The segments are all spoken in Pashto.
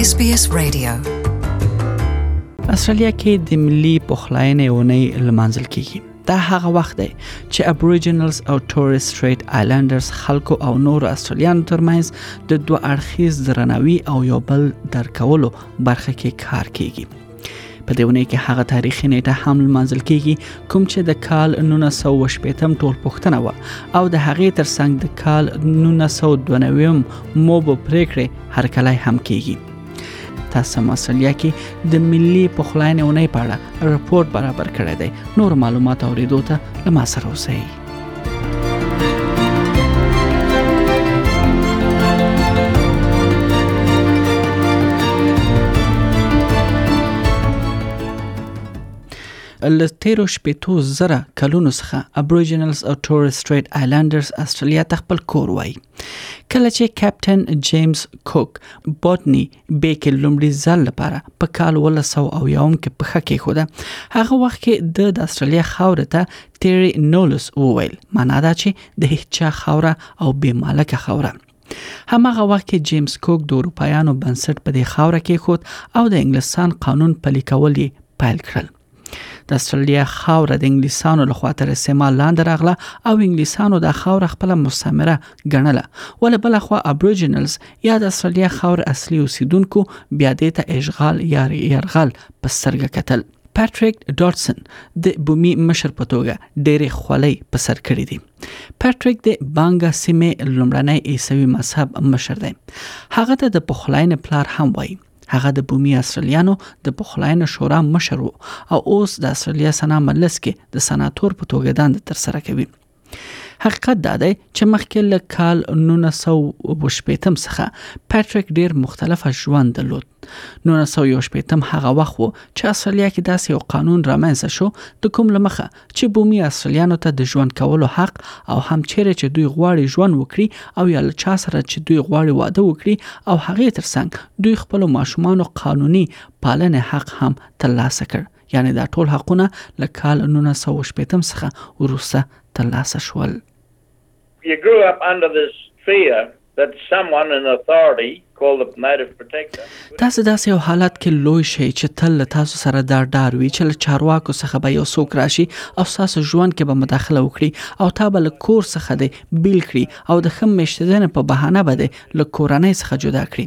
SBS Radio استرالیا کې د ملي پخلاینې اونۍ لمانځل کیږي دا هغه وخت دی چې ابوریجنلز او تورس سټریټ آیلندرز خلکو او نور استرالیانو ترمنځ د دوه اړخیز درناوي او یو بل درکولو برخه کې کار کوي په دې ونې کې هغه تاریخي نیټه هم لمانځل کیږي کوم چې د کال 1918م ټول پښتنه و او د هغې ترڅنګ د کال 1992م موبو پریکړې هرکلای هم کیږي تاسو مسلیا کې د ملي پخلاینې اونۍ په اړه رپورت برابر کړی دی نور معلومات اوریدو ته لمسه اوسئ له تیرو شپېتو زره کلونو څخه ابوریجنلز او تورس سټریټ آیلندرز استرالیا ته خپل کور وای کله چې کیپټن جیمز کوک بوتنی بیکل لومړي ځل لپاره په کال 1901 کې په خکه خوده هغه وخت کې د استرالیا خاور ته تیری نولس وویل معنا دا چې د هیڅ خوره او بې مالکه خوره همغه وخت کې جیمز کوک د اروپایانو بنسټ په دې خاور کې خود او د انګلستان قانون پلي کول پیل کړل د استرالیا خاوره د انګلیسانو له خوا تر استعمال لاندې راغله او انګلیسانو دا خاوره خپل مستعمره ګڼله ول بل خو ابوریجنلز یا د استرالیا خاور اصلي اوسیدونکو بیا دې ته اشغال یا يرغل په سترګه کتل پاتریک ډاټسن د بومي مشر په توګه ډېرې خولۍ په سر کړې دي پاتریک د بانګا سیمه لومړنۍ عیسوي مذهب مشر دی هغه ته د پخلاین پلار هم وایي هغه د بومي استرالیانو د پخلاینې شورا مشر وو او اوس د استرالیا سنا مجلس کې د سناتور په توګه دند تر سره کوي حقیقت دا دی چې مخکې له کال 1918 څخه پاتریک ډیر مختلفه ژوند درلود 1918 هغه وخت وو چې استرالیا کې داسې یو قانون رامنځته شو د کوم لمخه چې بومي اصلیانو ته د ژوند کولو حق او هم چیرې چې دوی غواړي ژوند وکړي او یا له چا سره چې دوی غواړي واده وکړي او هغې ترڅنګ دوی خپل ماشومانو قانوني پالنې حق هم ترلاسه کړ یعنی دا ټول حقونه له کال 1918 څخه وروسته ترلاسه شول. You grew up under this fear that someone in authority called the native protector تاسو داسې یو حالت کې لوی شئ چې تل له تاسو سره دا ډار وي چې له چارواکو څخه به یو څوک راشي او تاسو ژوند کې به مداخله وکړي او تا به له کور څخه دی بیل کړي او د خم مشتدنه په بهانه به دی له کورنۍ څخه جدا کړي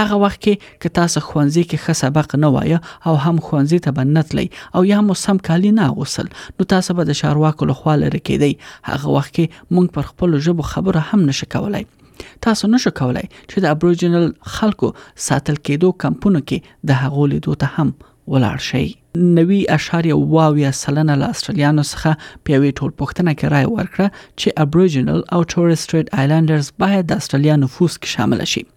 هغه وخت کې که تاسو ښوونځي کې ښه سبق نه وایه او هم ښوونځي ته به نه تلئ او یا مو سم کالي نه اغوستل، نو تاسو به د چارواکو له خوا لرې کېدئ. هغه وخت کې موږ پر خپلو ژبو خبره هم نه شو کولای. تاسو نه شو کولای چې د ابوریجنل خلکو ساتل کېدو کمپونو کې د هغو لیدو ته هم ولاړ شئ. نوي اعشاریه اووه اویا سلنه له اسټرلیانو څخه په یوې ټولپوښتنه کې رایه ورکړه چې ابوریجنل او ټورې سټریټ آیلنډرز باید د اسټرلیا نفوس کې شامل شي.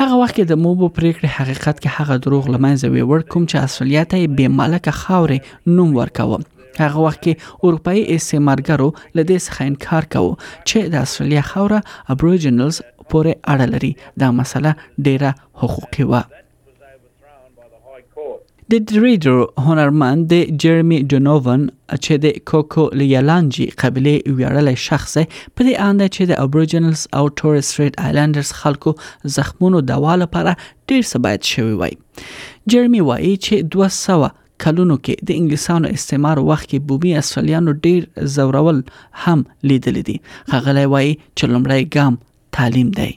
هغه وخت کې د موبو پریکړې حقیقت کې هغه دروغ لمنځه ویوړ کوم چې استرالیا ته بې ملکه خاورې نوم ورکاوه هغه وخت کې اروپאי استعمارګرو لدې څخه انکار کاوه چې د استرالیا خوره ابوریجنلز پورې اړه لري دا مسله ډیره حقوقي و د دریډر هنرمند جرمی ډونوون چې د کوکو لیالانجی قبیله ویاړلی شخص دی په دې اند چې د ابوریجنلز او تورس ریډ آیلندرز خلکو زخمونو دوا لپاره ډیر څه باید شوی وای جرمی وایي چې 200 کلونو کې د انګلیسانو استعمار وخت کې بومي استرالیانو ډیر زورول هم لیدل دي خغلی وایي چې لمړی ګام تعلیم دی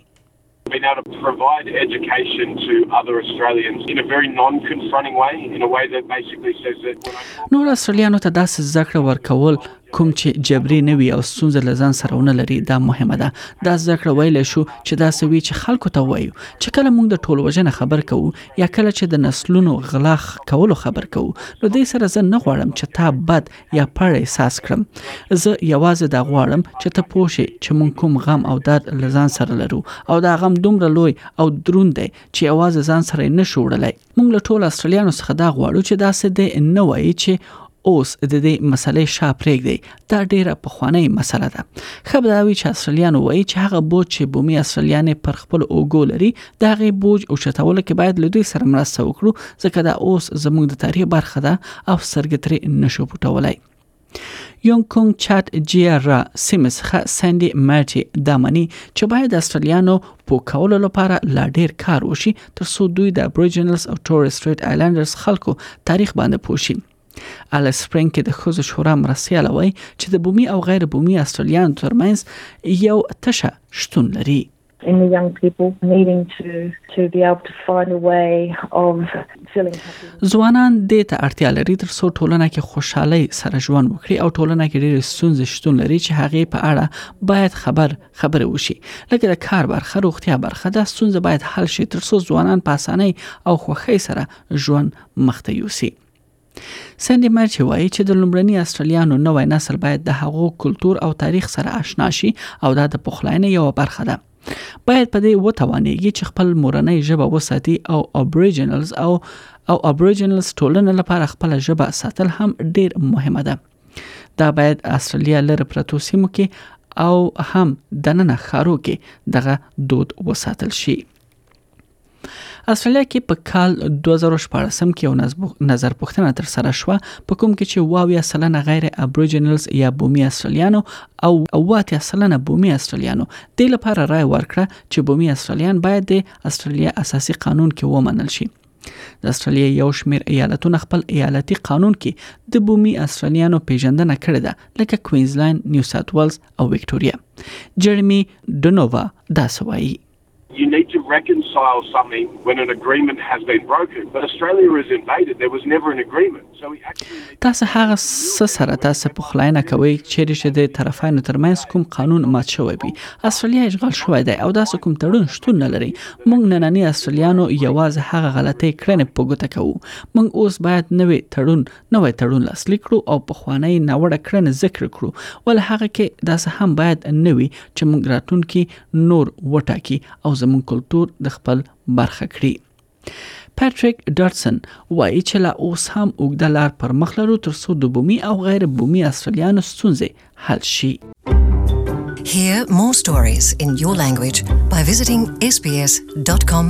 Being able to provide education to other Australians in a very non-confronting way, in a way that basically says that when I... نور استرالیانو ته داسې زده کړه ورکول کوم چې جبري نه وي او ستونزه له ځان سره ونه لري دا مهمه ده دا زده کړه ویلی شو چې دا سوي چې خلکو ته وایو چې کله موږ د ټول وژنه خبر کوو یا کله چې د نسلونو غلاخ کولو خبر کوو نو دې سره زه نه غواړم چې تا بد یا په اړه احساس کړم زه یوازې دا غواړم چې ته پوه شې چې مونږ کوم غم او درد له ځان سره لرو او دا غم دومره لوی او دروند دی چې یوازې ځان سره نه شو وړلای مونږ له ټولو استرالیانو څخه دا غواړو چې داسې دی نه وایي چې اوس د دې مسلې شا پرېږدي دا ډیره پخوانی مسله ده خبرداوی چې استرالیان وایي چې هغه بوج چې بومي استرالیان پر خپل اوګو لري د هغې بوج او چتولو کې باید له دوی سره مرسته وکړو ځکه دا اوس زموږ د تاریخ برخه ده او سرګ ترې نشو پټولای یونګ کونګ چات جیا را سیمه څخه سندي مارټي دا مني چې باید د استرالیانو پو کولو لپاره لا ډیر کار وشي تر څو دوی د ابوریجنلز او تورس سټریټ آیلندرز خلکو تاریخ باندې پوښي الیس سپرینګ کې د ښځو شورا مرستیاله وایي چې د بومي او غیر بومي استرالیانو ترمنځ یو تشه شتون لري ځوانان دې ته اړتیا لري تر څو ټولنه کې خوشحالي سره ژوند وکړي او ټولنه کې ډېر ستونزې شتون لري چې هغه په اړه باید خبر خبره وشي لکه د کار برخه روغتیا برخه دا ستونزې باید حل شي تر څو ځوانان په اسانۍ او خوښۍ سره ژوند مخته یوسي سندي مرچي وایي چې د لومړني استرالیانو نوی نسل باید د هغو کلتور او تاریخ سره آشنا شي او دا د پخلاینې یو برخه ده باید په دې وتوانېږي چې خپل مورنۍ ژبه وساتي او ابوریجنلز او او ابوریجنلز ټولنه لپاره خپل ژبه ساتل هم ډیر مهمه ده دا باید استرالیا لره پرتو سیمو کې او هم دننه خارو کې دغه دود وساتل شي استرالیا کې په کال 2014 کې یو نظر پوښتنه تر سره شوه په کوم کې چې واویا سلنه غیر ابوریجنلز یا بومي استرالیانو او اواتیا سلنه بومي استرالیانو د لپاره رائے ورکړه چې بومي استرالیان باید د استرالیا اساسي قانون کې ومنل شي د استرالیا یو شمېر ایالتونه خپل ایالتي قانون کې د بومي استرالیانو پیژندنه کړې ده لکه کوینزلند، نیو ساوت ویلز او وکټوریا. جرمی ډنووا دا سوایي You need to reconcile something when an agreement has been broken. But Australia is invaded. There was never an agreement. So we actually تاسو هغه څه سره تاسو په خلاینه کوي چې رشه د طرفینو ترمنځ کوم قانون مات شوی وي. استرالیا اشغال شوی دی او داسې کوم تړون شتون نه لري. موږ نننی استرالیانو یوازې هغه غلطۍ کړنې په ګوته کوو. موږ اوس باید نوې تړون نوې تړون لاسلیک کړو او په خوانی نوړه کړنې ذکر کړو. ول هغه کې داسې هم باید نوې چې موږ راتلونکي نور وټاکي او زموږ کلتور د خپل برخه کړي. پاتریک ډاټسن وایي چې لا اوس هم اوږده لار پر مخ لرو ترڅو د بومي او غیر بومي استرالیانو ستونزې حل شي. Hear more stories in your language by visiting sbs.com.au.